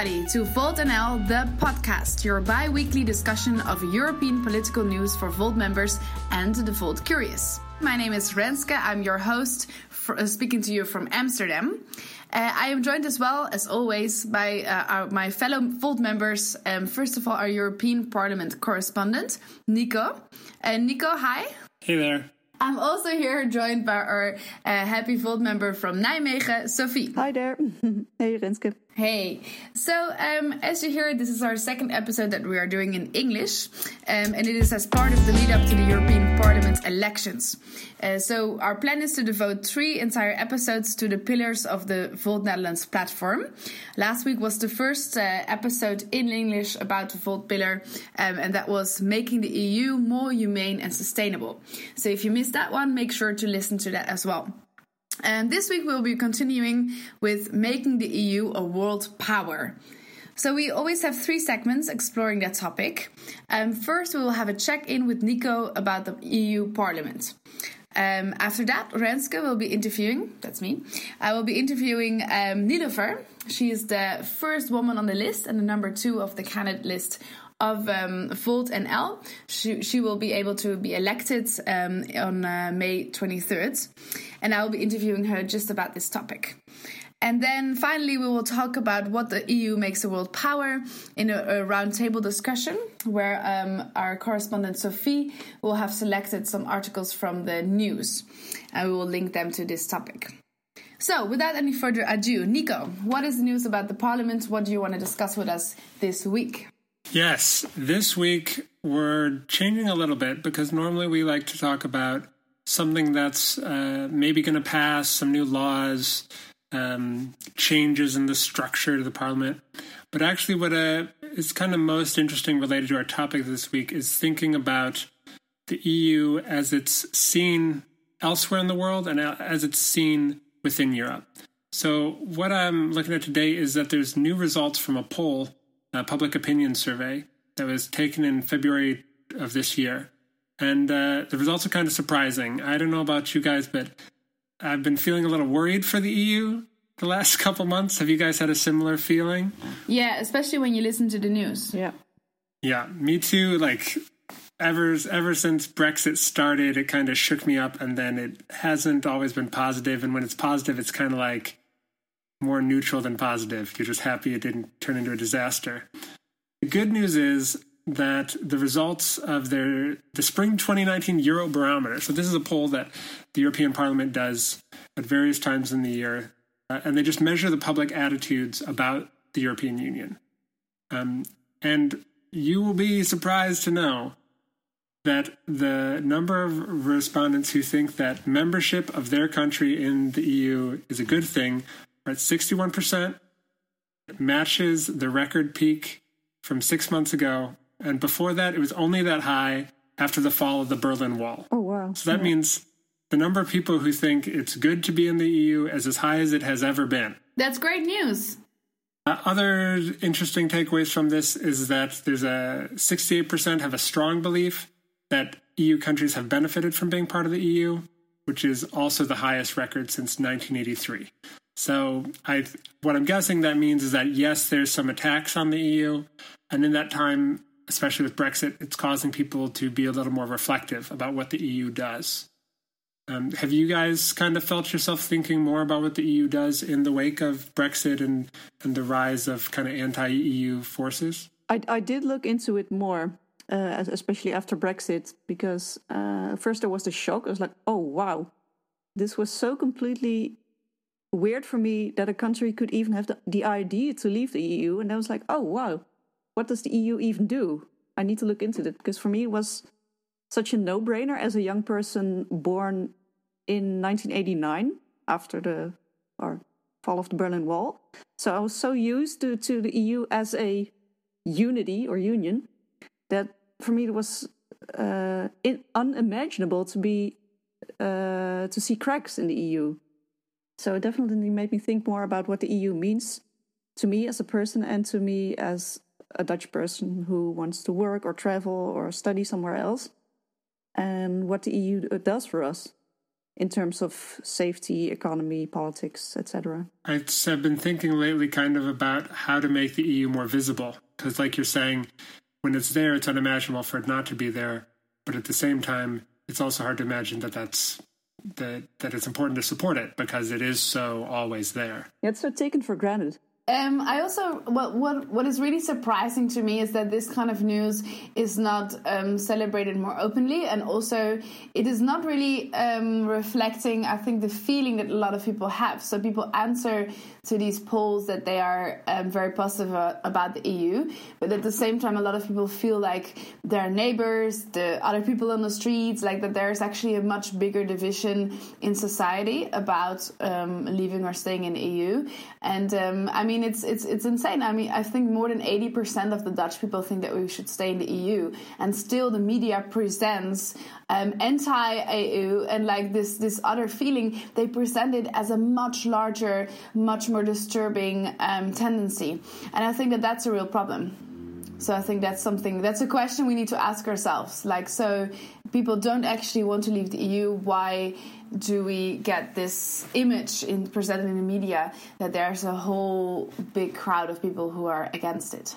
everybody, to Volt NL, the podcast, your bi weekly discussion of European political news for Volt members and the Volt curious. My name is Renske, I'm your host, for, uh, speaking to you from Amsterdam. Uh, I am joined as well, as always, by uh, our, my fellow Volt members. Um, first of all, our European Parliament correspondent, Nico. Uh, Nico, hi. Hey there. I'm also here joined by our uh, happy Volt member from Nijmegen, Sophie. Hi there. hey, Renske. Hey, so um, as you hear, this is our second episode that we are doing in English, um, and it is as part of the lead up to the European Parliament elections. Uh, so, our plan is to devote three entire episodes to the pillars of the Volt Netherlands platform. Last week was the first uh, episode in English about the Volt pillar, um, and that was making the EU more humane and sustainable. So, if you missed that one, make sure to listen to that as well. And this week we'll be continuing with making the EU a world power. So we always have three segments exploring that topic. Um, first, we will have a check-in with Nico about the EU Parliament. Um, after that, Renske will be interviewing, that's me, I will be interviewing um, Nilofer. She is the first woman on the list and the number two of the candidate list of um, Volt NL. She, she will be able to be elected um, on uh, May 23rd. And I will be interviewing her just about this topic. And then finally, we will talk about what the EU makes a world power in a, a roundtable discussion where um, our correspondent Sophie will have selected some articles from the news and we will link them to this topic. So, without any further ado, Nico, what is the news about the Parliament? What do you want to discuss with us this week? Yes, this week we're changing a little bit because normally we like to talk about something that's uh, maybe going to pass, some new laws, um, changes in the structure of the parliament. But actually, what uh, is kind of most interesting related to our topic this week is thinking about the EU as it's seen elsewhere in the world and as it's seen within Europe. So, what I'm looking at today is that there's new results from a poll a public opinion survey that was taken in February of this year. And uh, the results are kind of surprising. I don't know about you guys, but I've been feeling a little worried for the EU the last couple months. Have you guys had a similar feeling? Yeah, especially when you listen to the news. Yeah. Yeah, me too. Like ever ever since Brexit started, it kind of shook me up, and then it hasn't always been positive. And when it's positive, it's kind of like more neutral than positive. You're just happy it didn't turn into a disaster. The good news is that the results of their the spring 2019 Eurobarometer. So this is a poll that the European Parliament does at various times in the year, uh, and they just measure the public attitudes about the European Union. Um, and you will be surprised to know that the number of respondents who think that membership of their country in the EU is a good thing at 61%, matches the record peak from six months ago. And before that, it was only that high after the fall of the Berlin Wall. Oh, wow. So that yeah. means the number of people who think it's good to be in the EU is as high as it has ever been. That's great news. Uh, other interesting takeaways from this is that there's a 68% have a strong belief that EU countries have benefited from being part of the EU, which is also the highest record since 1983. So I, what I'm guessing that means is that yes, there's some attacks on the EU, and in that time, especially with Brexit, it's causing people to be a little more reflective about what the EU does. Um, have you guys kind of felt yourself thinking more about what the EU does in the wake of Brexit and, and the rise of kind of anti EU forces? I, I did look into it more, uh, especially after Brexit, because uh, first there was the shock. I was like, oh, wow, this was so completely weird for me that a country could even have the, the idea to leave the EU. And I was like, oh, wow, what does the EU even do? I need to look into that because for me it was such a no brainer as a young person born in 1989 after the or fall of the Berlin Wall. So I was so used to, to the EU as a unity or union that for me it was uh, in, unimaginable to be uh, to see cracks in the EU. So it definitely made me think more about what the EU means to me as a person and to me as a Dutch person who wants to work or travel or study somewhere else, and what the EU uh, does for us in terms of safety, economy, politics, etc. I've been thinking lately kind of about how to make the EU more visible. Because, like you're saying, when it's there, it's unimaginable for it not to be there. But at the same time, it's also hard to imagine that that's that that it's important to support it because it is so always there. It's so taken for granted. Um, I also what what what is really surprising to me is that this kind of news is not um, celebrated more openly, and also it is not really um, reflecting. I think the feeling that a lot of people have. So people answer to these polls that they are um, very positive about the EU, but at the same time, a lot of people feel like their neighbors, the other people on the streets, like that there is actually a much bigger division in society about um, leaving or staying in the EU. And um, I mean, it's it's it's insane. I mean, I think more than eighty percent of the Dutch people think that we should stay in the EU, and still the media presents um, anti-EU and like this this other feeling. They present it as a much larger, much more disturbing um, tendency, and I think that that's a real problem. So I think that's something that's a question we need to ask ourselves. Like, so people don't actually want to leave the EU. Why do we get this image in presented in the media that there's a whole big crowd of people who are against it?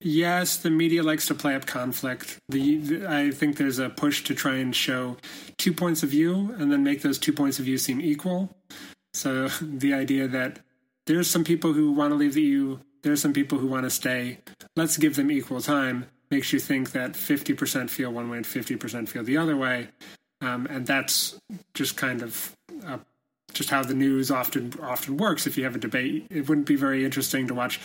Yes, the media likes to play up conflict. The, the, I think there's a push to try and show two points of view and then make those two points of view seem equal. So the idea that there's some people who want to leave the EU, there's some people who want to stay. Let's give them equal time. Makes you think that 50% feel one way and 50% feel the other way. Um, and that's just kind of uh, just how the news often often works. If you have a debate, it wouldn't be very interesting to watch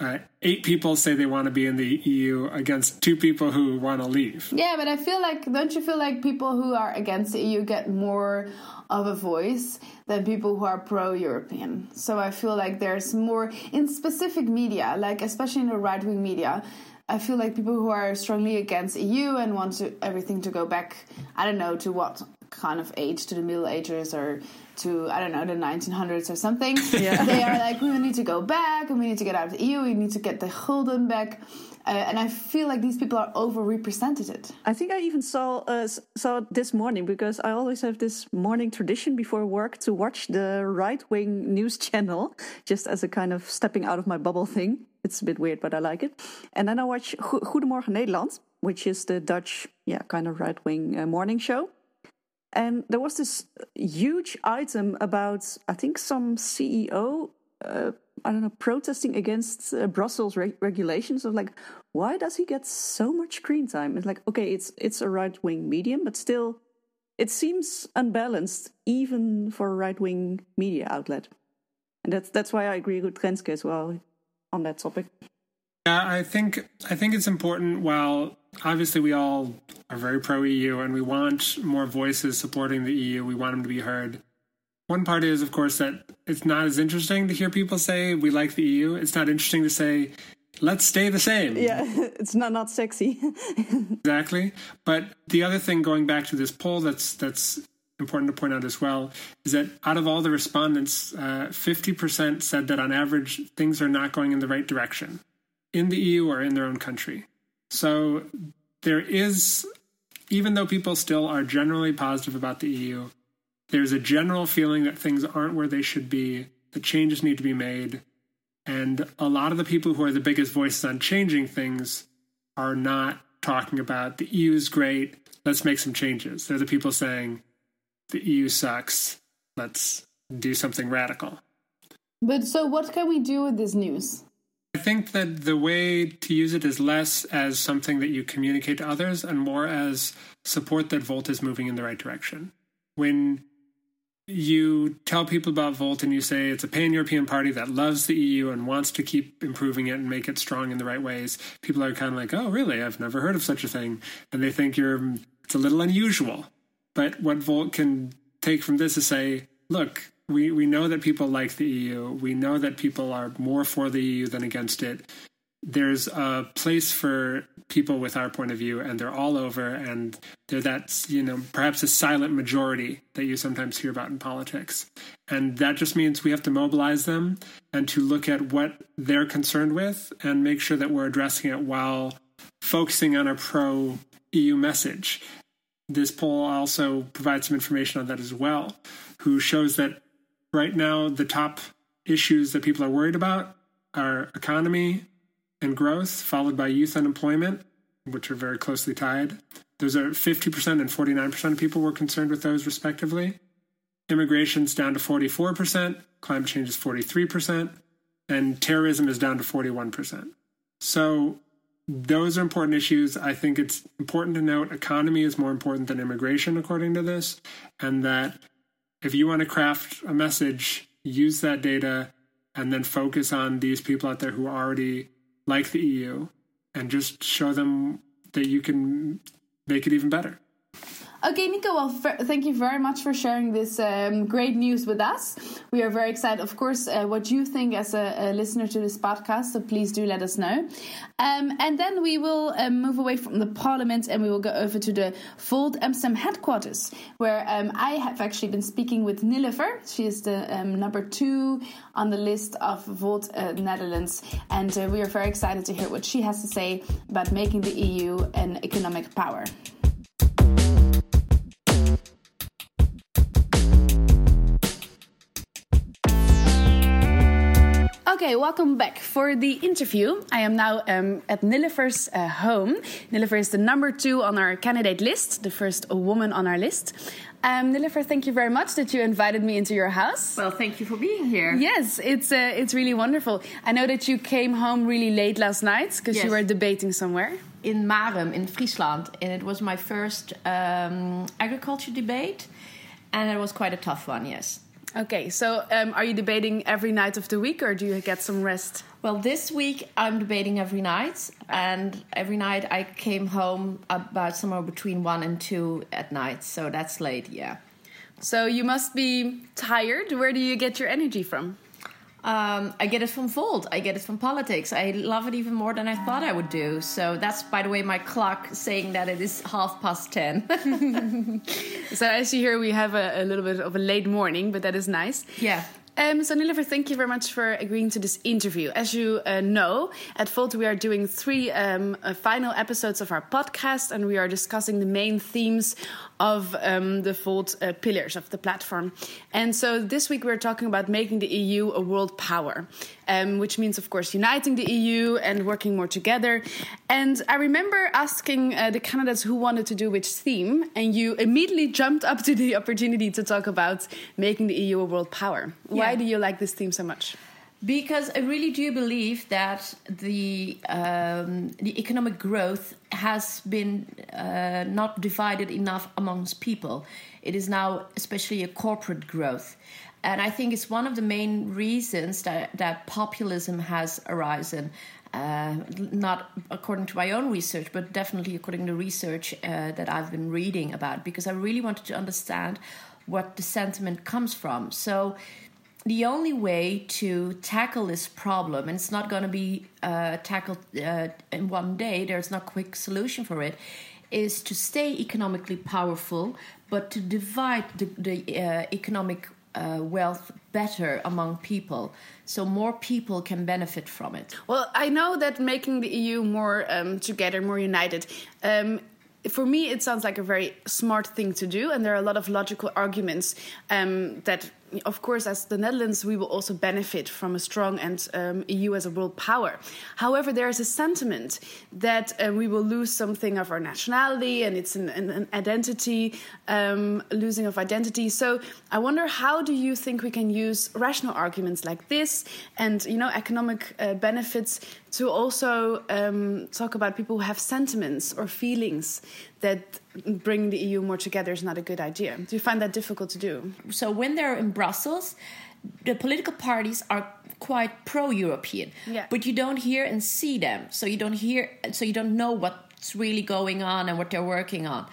uh, eight people say they want to be in the EU against two people who want to leave. Yeah, but I feel like, don't you feel like people who are against the EU get more of a voice than people who are pro European? So I feel like there's more in specific media, like especially in the right wing media. I feel like people who are strongly against EU and want to, everything to go back, I don't know, to what kind of age, to the Middle Ages or to I don't know the 1900s or something. Yeah. they are like we need to go back and we need to get out of the EU. We need to get the gulden back. Uh, and I feel like these people are overrepresented. I think I even saw uh, saw this morning because I always have this morning tradition before work to watch the right wing news channel, just as a kind of stepping out of my bubble thing. It's a bit weird, but I like it. And then I watch Goedemorgen Nederland, which is the Dutch, yeah, kind of right wing uh, morning show. And there was this huge item about, I think, some CEO, uh, I don't know, protesting against uh, Brussels re- regulations of like, why does he get so much screen time? It's like, okay, it's it's a right wing medium, but still, it seems unbalanced even for a right wing media outlet. And that's that's why I agree with Renske as well on that topic. Yeah, I think I think it's important. While obviously we all are very pro EU and we want more voices supporting the EU, we want them to be heard. One part is, of course, that it's not as interesting to hear people say we like the EU. It's not interesting to say let's stay the same. Yeah, it's not not sexy. exactly. But the other thing, going back to this poll, that's that's important to point out as well, is that out of all the respondents, uh, fifty uh, percent said that on average things are not going in the right direction in the EU or in their own country. So there is, even though people still are generally positive about the EU, there's a general feeling that things aren't where they should be, that changes need to be made. And a lot of the people who are the biggest voices on changing things are not talking about the EU is great, let's make some changes. They're the people saying the EU sucks, let's do something radical. But so, what can we do with this news? I think that the way to use it is less as something that you communicate to others and more as support that Volt is moving in the right direction. When you tell people about Volt and you say it's a pan European party that loves the EU and wants to keep improving it and make it strong in the right ways, people are kind of like, oh, really? I've never heard of such a thing. And they think you're, it's a little unusual. But what Volt can take from this is say, look, we, we know that people like the EU. We know that people are more for the EU than against it. There's a place for people with our point of view, and they're all over, and they're that, you know, perhaps a silent majority that you sometimes hear about in politics. And that just means we have to mobilize them and to look at what they're concerned with and make sure that we're addressing it while focusing on a pro EU message this poll also provides some information on that as well, who shows that right now the top issues that people are worried about are economy and growth, followed by youth unemployment, which are very closely tied. Those are 50% and 49% of people were concerned with those, respectively. Immigration's down to 44%, climate change is 43%, and terrorism is down to 41%. So those are important issues. I think it's important to note economy is more important than immigration, according to this, and that if you want to craft a message, use that data and then focus on these people out there who already like the EU and just show them that you can make it even better. Okay, Nico, well, thank you very much for sharing this um, great news with us. We are very excited, of course, uh, what you think as a, a, listener to this podcast, so please do let us know. Um, and then we will um, move away from the parliament and we will go over to the Volt Amsterdam headquarters, where um, I have actually been speaking with Nilofer. She is the um, number two on the list of Volt uh, Netherlands. And uh, we are very excited to hear what she has to say about making the EU an economic power. Okay, welcome back for the interview. I am now um, at Nilofer's uh, home. Nilofer is the number two on our candidate list, the first woman on our list. Um, Nilofer, thank you very much that you invited me into your house. Well, thank you for being here. Yes, it's uh, it's really wonderful. I know that you came home really late last night because yes. you were debating somewhere in Marum in Friesland, and it was my first um, agriculture debate, and it was quite a tough one. Yes. Okay, so um, are you debating every night of the week or do you get some rest? Well, this week I'm debating every night, and every night I came home about somewhere between one and two at night, so that's late, yeah. So you must be tired. Where do you get your energy from? Um, I get it from Volt. I get it from politics. I love it even more than I thought I would do. So that's, by the way, my clock saying that it is half past 10. so as you hear, we have a, a, little bit of a late morning, but that is nice. Yeah. Um, so, Nilofer, thank you very much for agreeing to this interview. As you uh, know, at Volt, we are doing three um, uh, final episodes of our podcast, and we are discussing the main themes of um, the Volt uh, pillars of the platform. And so, this week we're talking about making the EU a world power, um, which means, of course, uniting the EU and working more together. And I remember asking uh, the candidates who wanted to do which theme, and you immediately jumped up to the opportunity to talk about making the EU a world power. Why do you like this theme so much? Because I really do believe that the um, the economic growth has been uh, not divided enough amongst people. It is now especially a corporate growth, and I think it's one of the main reasons that that populism has arisen. Uh, not according to my own research, but definitely according to research uh, that I've been reading about, because I really wanted to understand what the sentiment comes from. So the only way to tackle this problem, and it's not going to be uh, tackled uh, in one day, there's no quick solution for it, is to stay economically powerful, but to divide the, the uh, economic uh, wealth better among people so more people can benefit from it. Well, I know that making the EU more um, together, more united, um, for me, it sounds like a very smart thing to do, and there are a lot of logical arguments um, that of course, as the Netherlands, we will also benefit from a strong and um, EU as a world power. However, there is a sentiment that uh, we will lose something of our nationality and it's an, an, an identity, um, losing of identity. So I wonder, how do you think we can use rational arguments like this and you know economic uh, benefits to also um, talk about people who have sentiments or feelings that bring the EU more together is not a good idea. Do you find that difficult to do? So when they're in Brussels, the political parties are quite pro-European, yeah. but you don't hear and see them. So you don't hear, so you don't know what's really going on and what they're working on.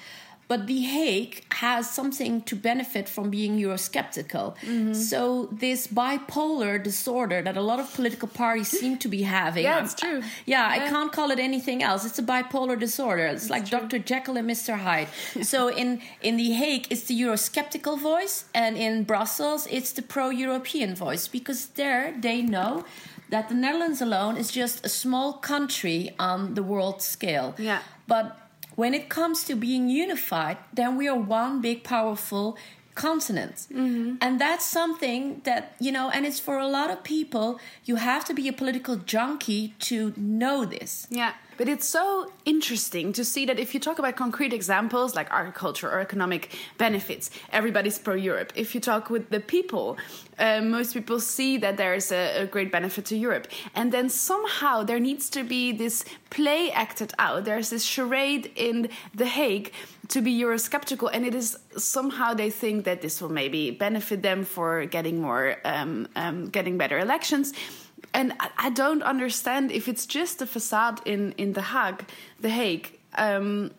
But The Hague has something to benefit from being Eurosceptical. Mm-hmm. So, this bipolar disorder that a lot of political parties seem to be having. yeah, it's true. Yeah, yeah, I can't call it anything else. It's a bipolar disorder. It's, it's like true. Dr. Jekyll and Mr. Hyde. so, in, in The Hague, it's the Eurosceptical voice, and in Brussels, it's the pro European voice because there they know that the Netherlands alone is just a small country on the world scale. Yeah. But when it comes to being unified, then we are one big, powerful continent. Mm-hmm. And that's something that, you know, and it's for a lot of people, you have to be a political junkie to know this. Yeah, but it's so interesting to see that if you talk about concrete examples like agriculture or economic benefits, everybody's pro Europe. If you talk with the people, uh, most people see that there's a, a great benefit to Europe. And then somehow there needs to be this play acted out. There's this charade in The Hague to be Eurosceptical, and it is somehow they think that this will maybe benefit them for getting more, um, um, getting better elections and I, don't understand if it's just a facade in in the Hague, the Hague. Um,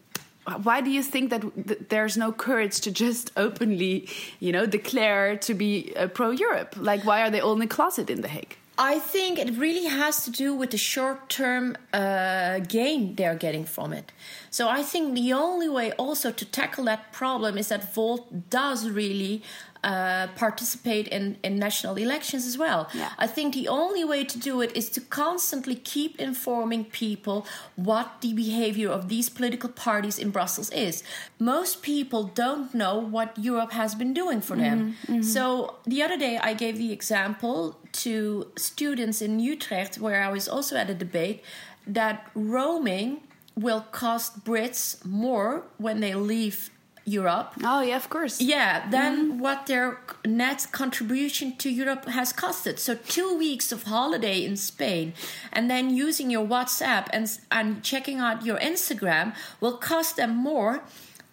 why do you think that th there's no courage to just openly, you know, declare to be uh, pro Europe? Like, why are they all in the closet in the Hague? I think it really has to do with the short term uh, gain they're getting from it. So I think the only way also to tackle that problem is that Volt does really uh, participate in, in national elections as well. Yeah. I think the only way to do it is to constantly keep informing people what the behavior of these political parties in Brussels is. Most people don't know what Europe has been doing for them. So the other day I gave the example to students in Utrecht, where I was also at a debate, that roaming will cost Brits more when they leave Europe Oh yeah, of course. yeah, then mm-hmm. what their net contribution to Europe has costed. So two weeks of holiday in Spain, and then using your WhatsApp and and checking out your Instagram will cost them more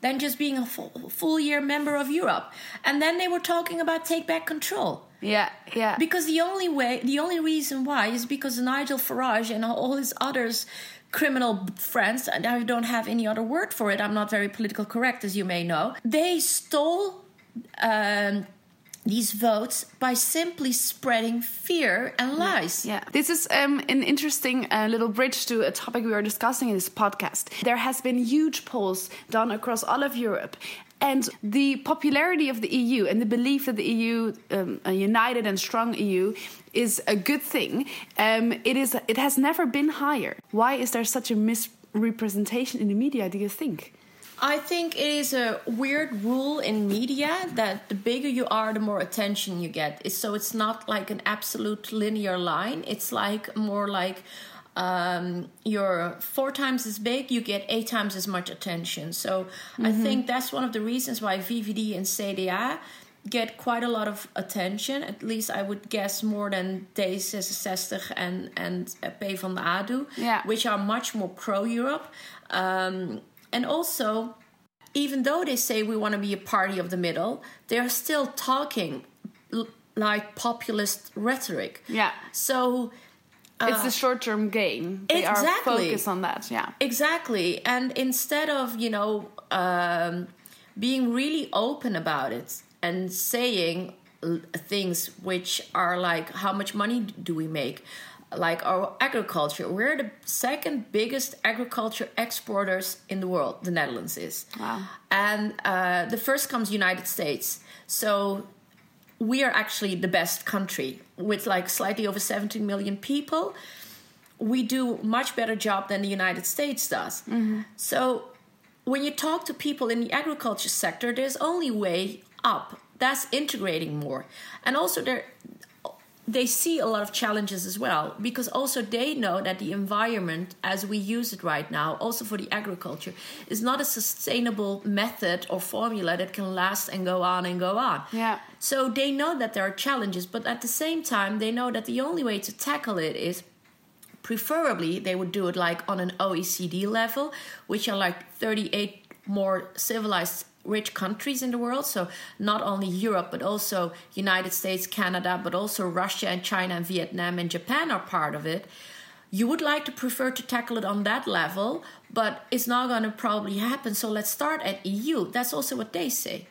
than just being a full, full year member of Europe. And then they were talking about take back control. Yeah, yeah. Because the only way, the only reason why is because Nigel Farage and all his others criminal friends, and I don't have any other word for it. I'm not very political correct, as you may know. They stole um, these votes by simply spreading fear and lies. Yeah, this is um, an interesting uh, little bridge to a topic we were discussing in this podcast. There has been huge polls done across all of Europe. And the popularity of the EU and the belief that the EU, um, a united and strong EU, is a good thing. Um, it is. It has never been higher. Why is there such a misrepresentation in the media? Do you think? I think it is a weird rule in media that the bigger you are, the more attention you get. So it's not like an absolute linear line. It's like more like um, you're four times as big, you get eight times as much attention. So I think that's one of the reasons why VVD and CDA get quite a lot of attention. At least I would guess more than D66 and, and P van de A do, Yeah. which are much more pro-Europe. Um, and also, even though they say we want to be a party of the middle, they are still talking l- like populist rhetoric. Yeah. So it's a short-term gain. They are Exactly. focused on that. Yeah. exactly, and instead of you know um, being really open about it and saying things which are like how much money do we make like our agriculture we're the second biggest agriculture exporters in the world the netherlands is Wow. and uh, the first comes united states so we are actually the best country with like slightly over 17 million people. We do much better job than the united states does. Mm-hmm. So when you talk to people in the agriculture sector there's only way up. That's integrating more. And also there they see a lot of challenges as well because also they know that the environment as we use it right now also for the agriculture is not a sustainable method or formula that can last and go on and go on. Yeah. So they know that there are challenges but at the same time they know that the only way to tackle it is preferably they would do it like on an OECD level, which are like 38 more civilized rich countries in the world. So not only Europe, but also United States, Canada, but also Russia and China and Vietnam and Japan are part of it. You would like to prefer to tackle it on that level, but it's not going to probably happen. So let's start at EU. That's also what they say.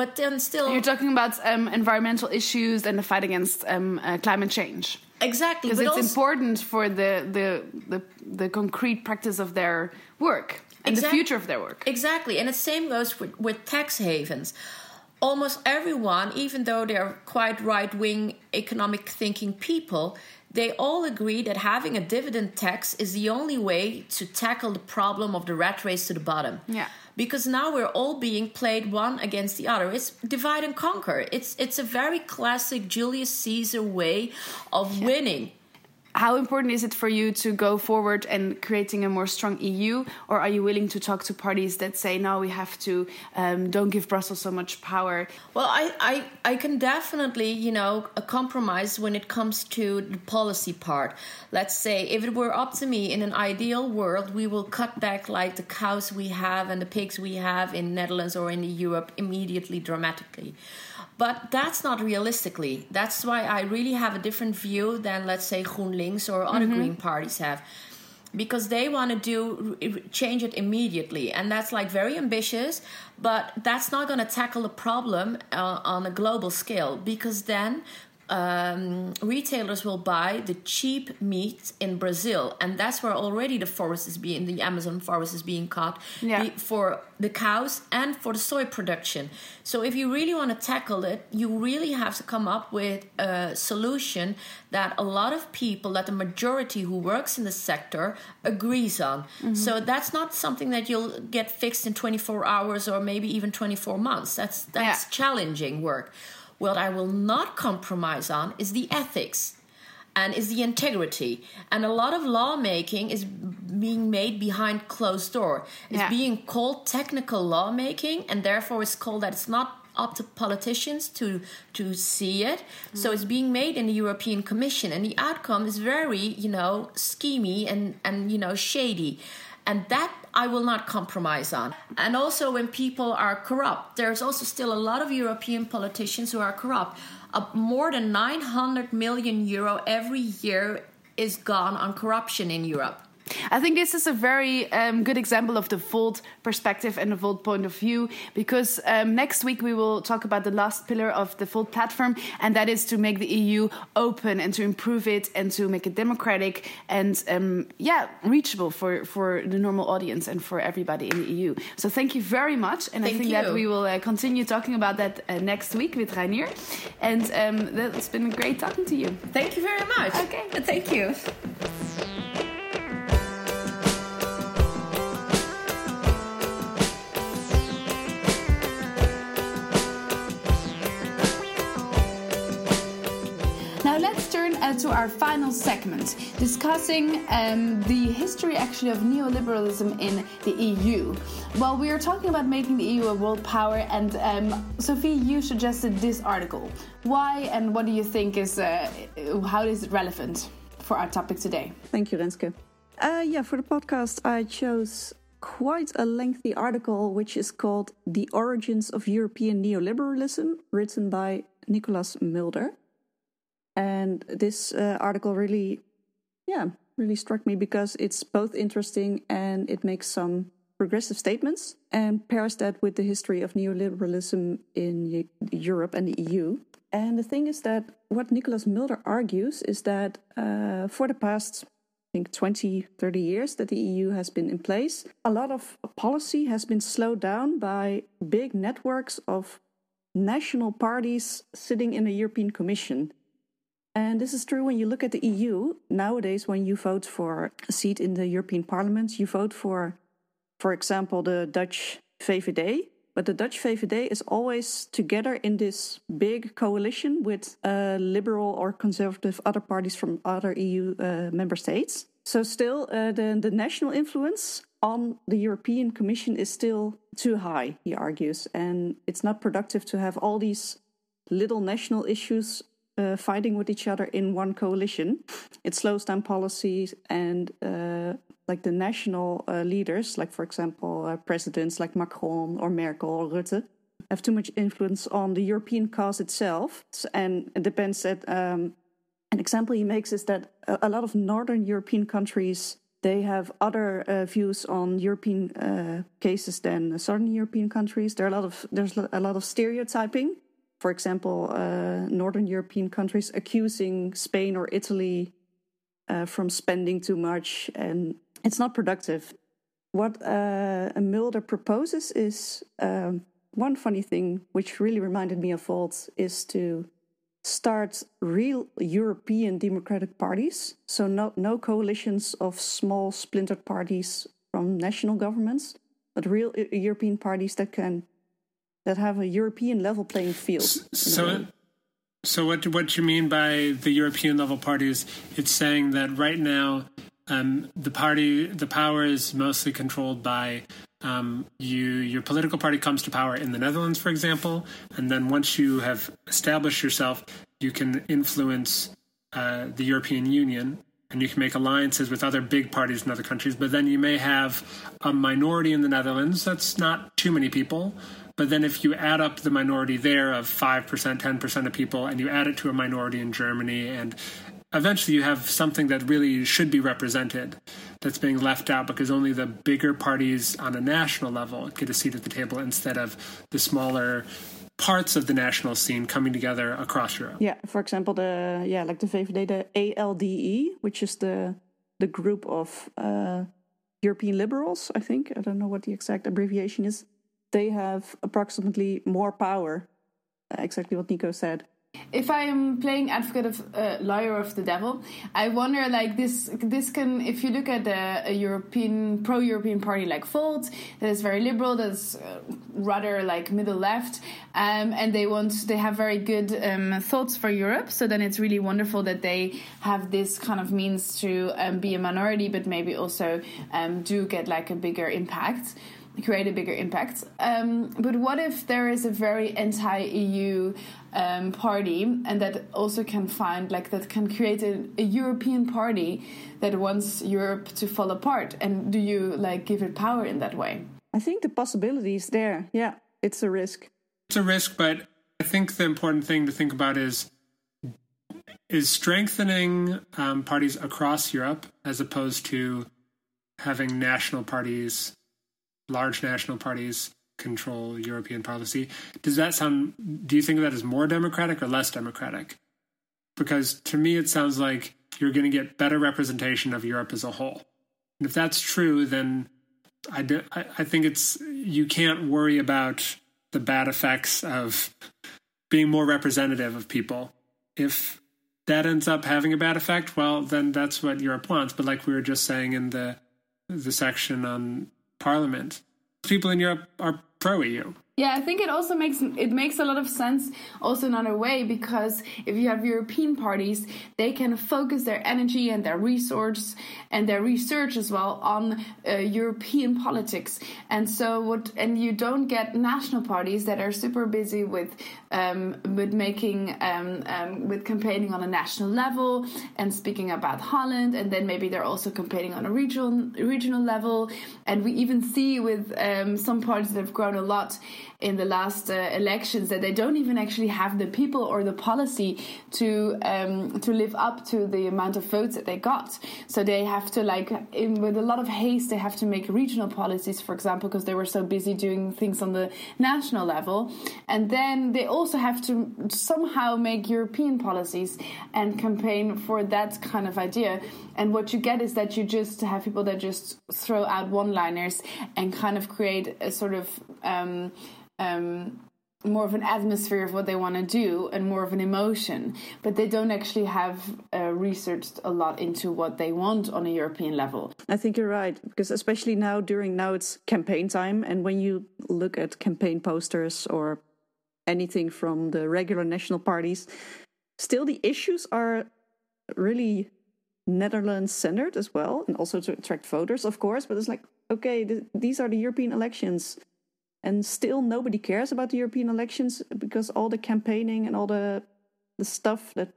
But then still, You're talking about um, environmental issues and the fight against um, uh, climate change. exactly. because it's important for the, the the the concrete practice of their work and the future of their work. Exactly, and the same goes with, with tax havens. almost everyone, even though they're quite right wing economic thinking people, they all agree that having a dividend tax is the only way to tackle the problem of the rat race to the bottom. Yeah. Because now we're all being played one against the other. It's divide and conquer. It's it's a very classic Julius Caesar way of winning how important is it for you to go forward and creating a more strong EU, or are you willing to talk to parties that say no, we have to um, don't give Brussels so much power? Well, I, I I can definitely you know a compromise when it comes to the policy part. Let's say if it were up to me, in an ideal world, we will cut back like the cows we have and the pigs we have in Netherlands or in Europe immediately, dramatically. But that's not realistically. That's why I really have a different view than, let's say, GroenLinks or other mm-hmm. Green parties have. Because they want to do change it immediately, and that's like very ambitious, but that's not going to tackle the problem uh, on a global scale. Because then um, retailers will buy the cheap meat in Brazil, and that's where already the forest is being the Amazon forest is being cut yeah. for the cows and for the soy production. So if you really want to tackle it, you really have to come up with a solution that a lot of people, that the majority who works in the sector agrees on. Mm-hmm. So that's not something that you'll get fixed in 24 hours or maybe even 24 months. That's that's yeah. challenging work. What I will not compromise on is the ethics and is the integrity. And a lot of lawmaking is being made behind closed door. It's yeah. being called technical lawmaking, and therefore it's called that it's not up to politicians to to see it. Mm. So it's being made in the European Commission, and the outcome is very, you know, schemy and and you know shady. And that I will not compromise on. And also, when people are corrupt, there's also still a lot of European politicians who are corrupt. Uh, more than 900 million euro every year is gone on corruption in Europe. I think this is a very um, good example of the Volt perspective and the Volt point of view because um, next week we will talk about the last pillar of the Volt platform, and that is to make the EU open and to improve it and to make it democratic and um, yeah, reachable for, for the normal audience and for everybody in the EU. So thank you very much, and thank I think you. that we will uh, continue talking about that uh, next week with Reinier. And um, that's been a great talking to you. Thank you very much. Okay, thank you. To our final segment, discussing um, the history actually of neoliberalism in the EU. Well, we are talking about making the EU a world power, and um, Sophie, you suggested this article. Why and what do you think is uh, how is it relevant for our topic today? Thank you, Renske. Uh, yeah, for the podcast, I chose quite a lengthy article which is called The Origins of European Neoliberalism, written by Nicholas Mulder. And this uh, article really, yeah, really struck me because it's both interesting and it makes some progressive statements and pairs that with the history of neoliberalism in Europe and the EU. And the thing is that what Nicholas Mulder argues is that uh, for the past, I think, 20, 30 years that the EU has been in place, a lot of policy has been slowed down by big networks of national parties sitting in the European Commission. And this is true when you look at the EU. Nowadays, when you vote for a seat in the European Parliament, you vote for, for example, the Dutch VVD. But the Dutch VVD is always together in this big coalition with uh, liberal or conservative other parties from other EU uh, member states. So, still, uh, the, the national influence on the European Commission is still too high, he argues. And it's not productive to have all these little national issues uh, fighting with each other in one coalition. It slows down policies and uh, like the national uh, leaders, like for example uh, presidents like Macron or Merkel or Rutte, have too much influence on the European cause itself. And it depends that um, an example he makes is that a, a, lot of northern European countries they have other uh, views on European uh, cases than southern European countries. There are a lot of there's a lot of stereotyping for example, uh, Northern European countries accusing Spain or Italy uh, from spending too much, and it's not productive. What uh, proposes is um, one funny thing, which really reminded me of Volt, is to start real European democratic parties. So no no coalitions of small splintered parties from national governments, but real European parties that can that have a European level playing field. So, so what what you mean by the European level parties? It's saying that right now um, the party the power is mostly controlled by um, you your political party comes to power in the Netherlands, for example, and then once you have established yourself, you can influence uh, the European Union and you can make alliances with other big parties in other countries. But then you may have a minority in the Netherlands. That's not too many people. But then if you add up the minority there of 5%, 10% of people, and you add it to a minority in Germany, and eventually you have something that really should be represented that's being left out because only the bigger parties on a national level get a seat at the table instead of the smaller parts of the national scene coming together across Europe. Yeah, for example, the yeah, like the VVD, the ALDE, which is the the group of uh, European liberals. I think I don't know what the exact abbreviation is. They have approximately more power. Uh, exactly what Nico said if I'm playing advocate of uh, lawyer of the devil, I wonder like this. This can, if you look at a, a European pro-European party like Volt, that is very liberal, that's uh, rather like middle left, um, and they want they have very good um, thoughts for Europe. So then it's really wonderful that they have this kind of means to um, be a minority, but maybe also um, do get like a bigger impact create a bigger impact. Um, but what if there is a very anti-EU um, party, and that also can find like that can create a, a, European party that wants Europe to fall apart? And do you like give it power in that way? I think the possibility is there. Yeah, it's a risk. It's a risk, but I think the important thing to think about is is strengthening um, parties across Europe as opposed to having national parties large national parties control European policy. Does that sound, do you think that is more democratic or less democratic? Because to me, it sounds like you're going to get better representation of Europe as a whole. And if that's true, then I, do, I, I think it's, you can't worry about the bad effects of being more representative of people. If that ends up having a bad effect, well, then that's what Europe wants. But like we were just saying in the the section on Parliament. People in Europe are pro EU. Yeah, I think it also makes it makes a lot of sense also in another way because if you have European parties, they can focus their energy and their resource and their research as well on uh, European politics. And so what and you don't get national parties that are super busy with um, with making um, um, with campaigning on a national level and speaking about Holland, and then maybe they're also campaigning on a regional regional level. And we even see with um, some parties that have grown a lot in the last uh, elections that they don't even actually have the people or the policy to um, to live up to the amount of votes that they got. So they have to like in, with a lot of haste they have to make regional policies, for example, because they were so busy doing things on the national level, and then they also have to somehow make European policies and campaign for that kind of idea. And what you get is that you just have people that just throw out one-liners and kind of create a sort of um, um, more of an atmosphere of what they want to do and more of an emotion, but they don't actually have uh, researched a lot into what they want on a European level. I think you're right because especially now during now it's campaign time, and when you look at campaign posters or anything from the regular national parties, still the issues are really Netherlands centered as well, and also to attract voters, of course. But it's like, okay, th- these are the European elections and still nobody cares about the European elections because all the campaigning and all the the stuff that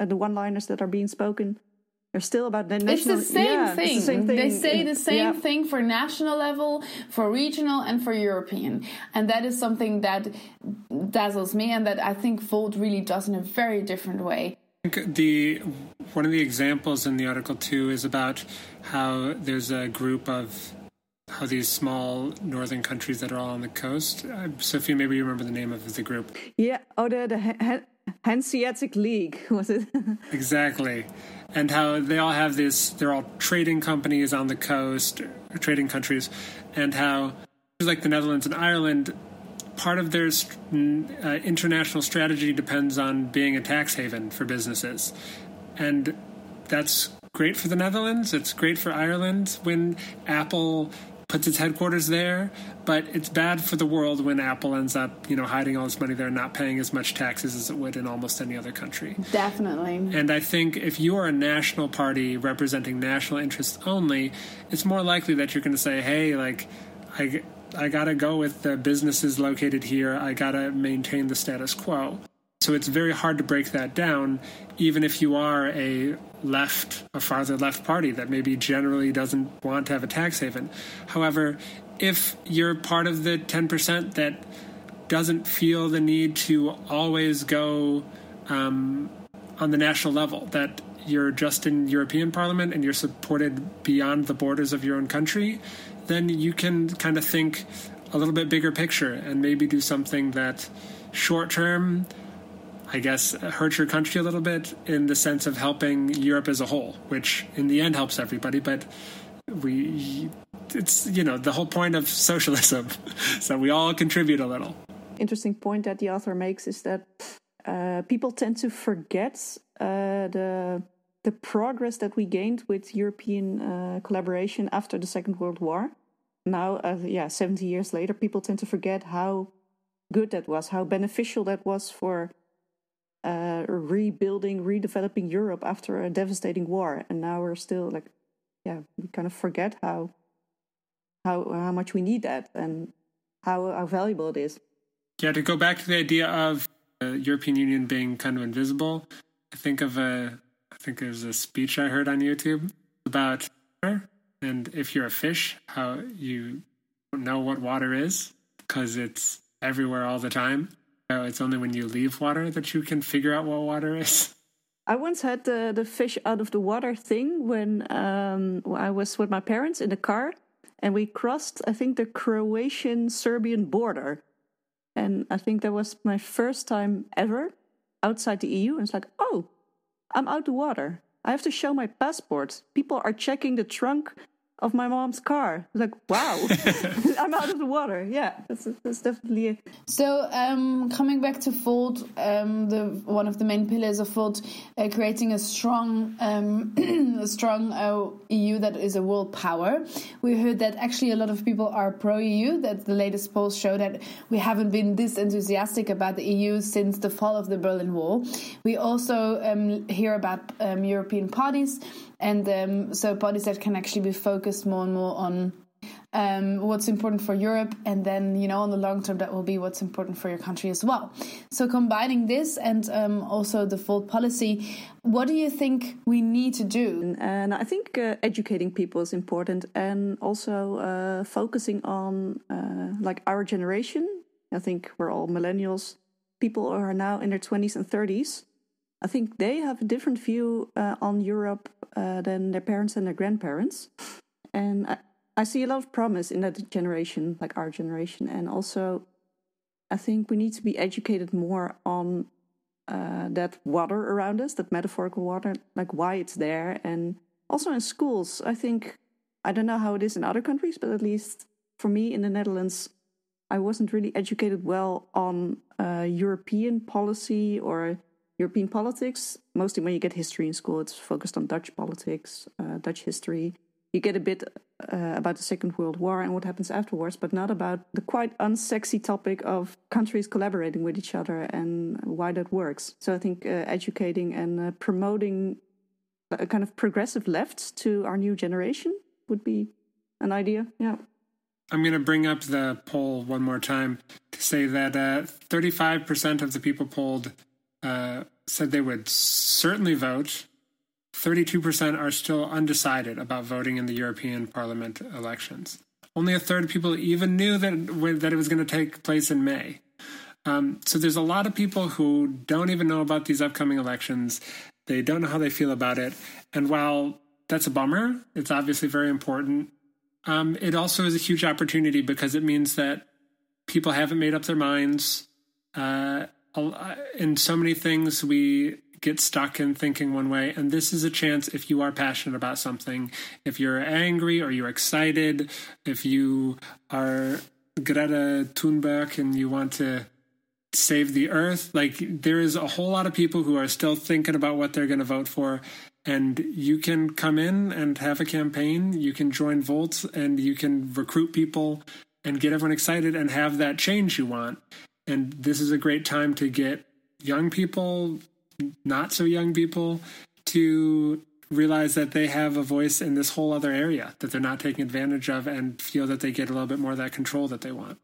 and the one-liners that are being spoken are still about the national. It's the same, yeah, thing. The same thing. They say the same yeah. thing for national level, for regional, and for European, and that is something that dazzles me, and that I think Volt really does in a very different way. The one of the examples in the article too is about how there's a group of how these small northern countries that are all on the coast. Uh, Sophie, maybe you remember the name of the group. Yeah, oh, the, the Hanseatic League, was it? exactly. And how they all have this, they're all trading companies on the coast, trading countries, and how, like the Netherlands and Ireland, part of their uh, international strategy depends on being a tax haven for businesses. And that's great for the Netherlands. It's great for Ireland when Apple puts its headquarters there, but it's bad for the world when Apple ends up, you know, hiding all this money there and not paying as much taxes as it would in almost any other country. Definitely. And I think if you are a national party representing national interests only, it's more likely that you're going to say, "Hey, like I I got to go with the businesses located here. I got to maintain the status quo." So it's very hard to break that down, even if you are a left, a farther left party that maybe generally doesn't want to have a tax haven. However, if you're part of the 10% that doesn't feel the need to always go um, on the national level, that you're just in European Parliament and you're supported beyond the borders of your own country, then you can kind of think a little bit bigger picture and maybe do something that short term I guess, hurt your country a little bit in the sense of helping Europe as a whole, which in the end helps everybody. But we, it's, you know, the whole point of socialism. so we all contribute a little. Interesting point that the author makes is that uh, people tend to forget uh, the the progress that we gained with European uh, collaboration after the Second World War. Now, uh, yeah, 70 years later, people tend to forget how good that was, how beneficial that was for uh, rebuilding, redeveloping Europe after a devastating war, and now we're still like, yeah, we kind of forget how how how much we need that and how how valuable it is. Yeah, to go back to the idea of the European Union being kind of invisible, I think of a I think there's a speech I heard on YouTube about water, and if you're a fish, how you don't know what water is because it's everywhere all the time it's only when you leave water that you can figure out what water is. I once had the, the fish out of the water thing when um, I was with my parents in the car and we crossed, I think, the Croatian Serbian border. And I think that was my first time ever outside the EU. And it's like, oh, I'm out of the water. I have to show my passport. People are checking the trunk of my mom's car. Like, wow, I'm out of the water. Yeah, that's, that's definitely it. So, um, coming back to Volt, um, the one of the main pillars of Volt, uh, creating a strong, um, a strong uh, EU that is a world power. We heard that actually a lot of people are pro EU. That the latest polls show that we haven't been this enthusiastic about the EU since the fall of the Berlin Wall. We also um, hear about um, European parties and um, so bodies that can actually be focused more and more on um, what's important for Europe, and then you know on the long term that will be what's important for your country as well. So combining this and um, also the Volt policy, what do you think we need to do? And I think uh, educating people is important, and also uh, focusing on uh, like our generation. I think we're all millennials. People are now in their twenties and thirties I think they have a different view uh, on Europe uh, than their parents and their grandparents. And I, I, see a lot of promise in that generation, like our generation. And also, I think we need to be educated more on uh, that water around us, that metaphorical water, like why it's there. And also in schools, I think, I don't know how it is in other countries, but at least for me in the Netherlands, I wasn't really educated well on uh, European policy or European politics. Mostly when you get history in school, it's focused on Dutch politics, uh, Dutch history. You get a bit uh, about the Second World War and what happens afterwards, but not about the quite unsexy topic of countries collaborating with each other and why that works. So I think uh, educating and uh, promoting a kind of progressive left to our new generation would be an idea. Yeah. I'm going to bring up the poll one more time to say that uh, 35% of the people polled uh, said they would certainly vote. 32% are still undecided about voting in the European Parliament elections. Only a third of people even knew that, that it was going to take place in May. Um, so there's a lot of people who don't even know about these upcoming elections. They don't know how they feel about it. And while that's a bummer, it's obviously very important. Um, it also is a huge opportunity because it means that people haven't made up their minds. Uh, in so many things we get stuck in thinking one way and this is a chance if you are passionate about something if you're angry or you're excited if you are Greta Thunberg and you want to save the earth, like there is a whole lot of people who are still thinking about what they're going to vote for. And you can come in and have a campaign. You can join Volt and you can recruit people and get everyone excited and have that change you want. And this is a great time to get young people, not so young people, to realize that they have a voice in this whole other area that they're not taking advantage of and feel that they get a little bit more of that control that they want.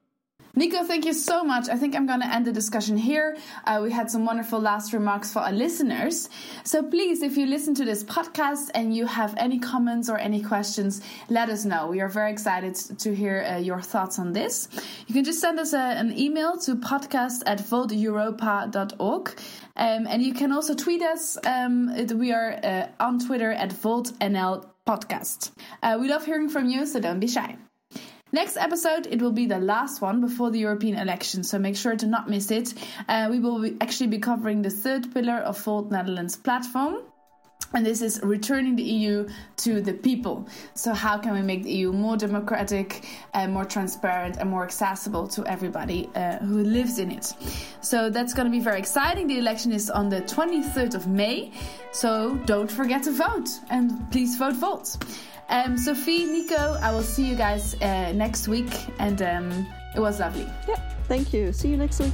Nico, thank you so much. I think I'm going to end the discussion here. Uh, we had some wonderful last remarks for our listeners. So please, if you listen to this podcast and you have any comments or any questions, let us know. We are very excited to hear uh, your thoughts on this. You can just send us a, an email to podcast at volteuropa.org. Um, and you can also tweet us. Um, we are uh, on Twitter at VoltNL Podcast. Uh, we love hearing from you, so don't be shy. Next episode, it will be the last one before the European elections, so make sure to not miss it. Uh, we will be actually be covering the third pillar of Volt Netherlands platform. And this is returning the EU to the people. So, how can we make the EU more democratic, and more transparent, and more accessible to everybody uh, who lives in it? So, that's going to be very exciting. The election is on the 23rd of May. So, don't forget to vote and please vote Volt. Um, Sophie, Nico, I will see you guys uh, next week, and um, it was lovely. Yeah, thank you. See you next week.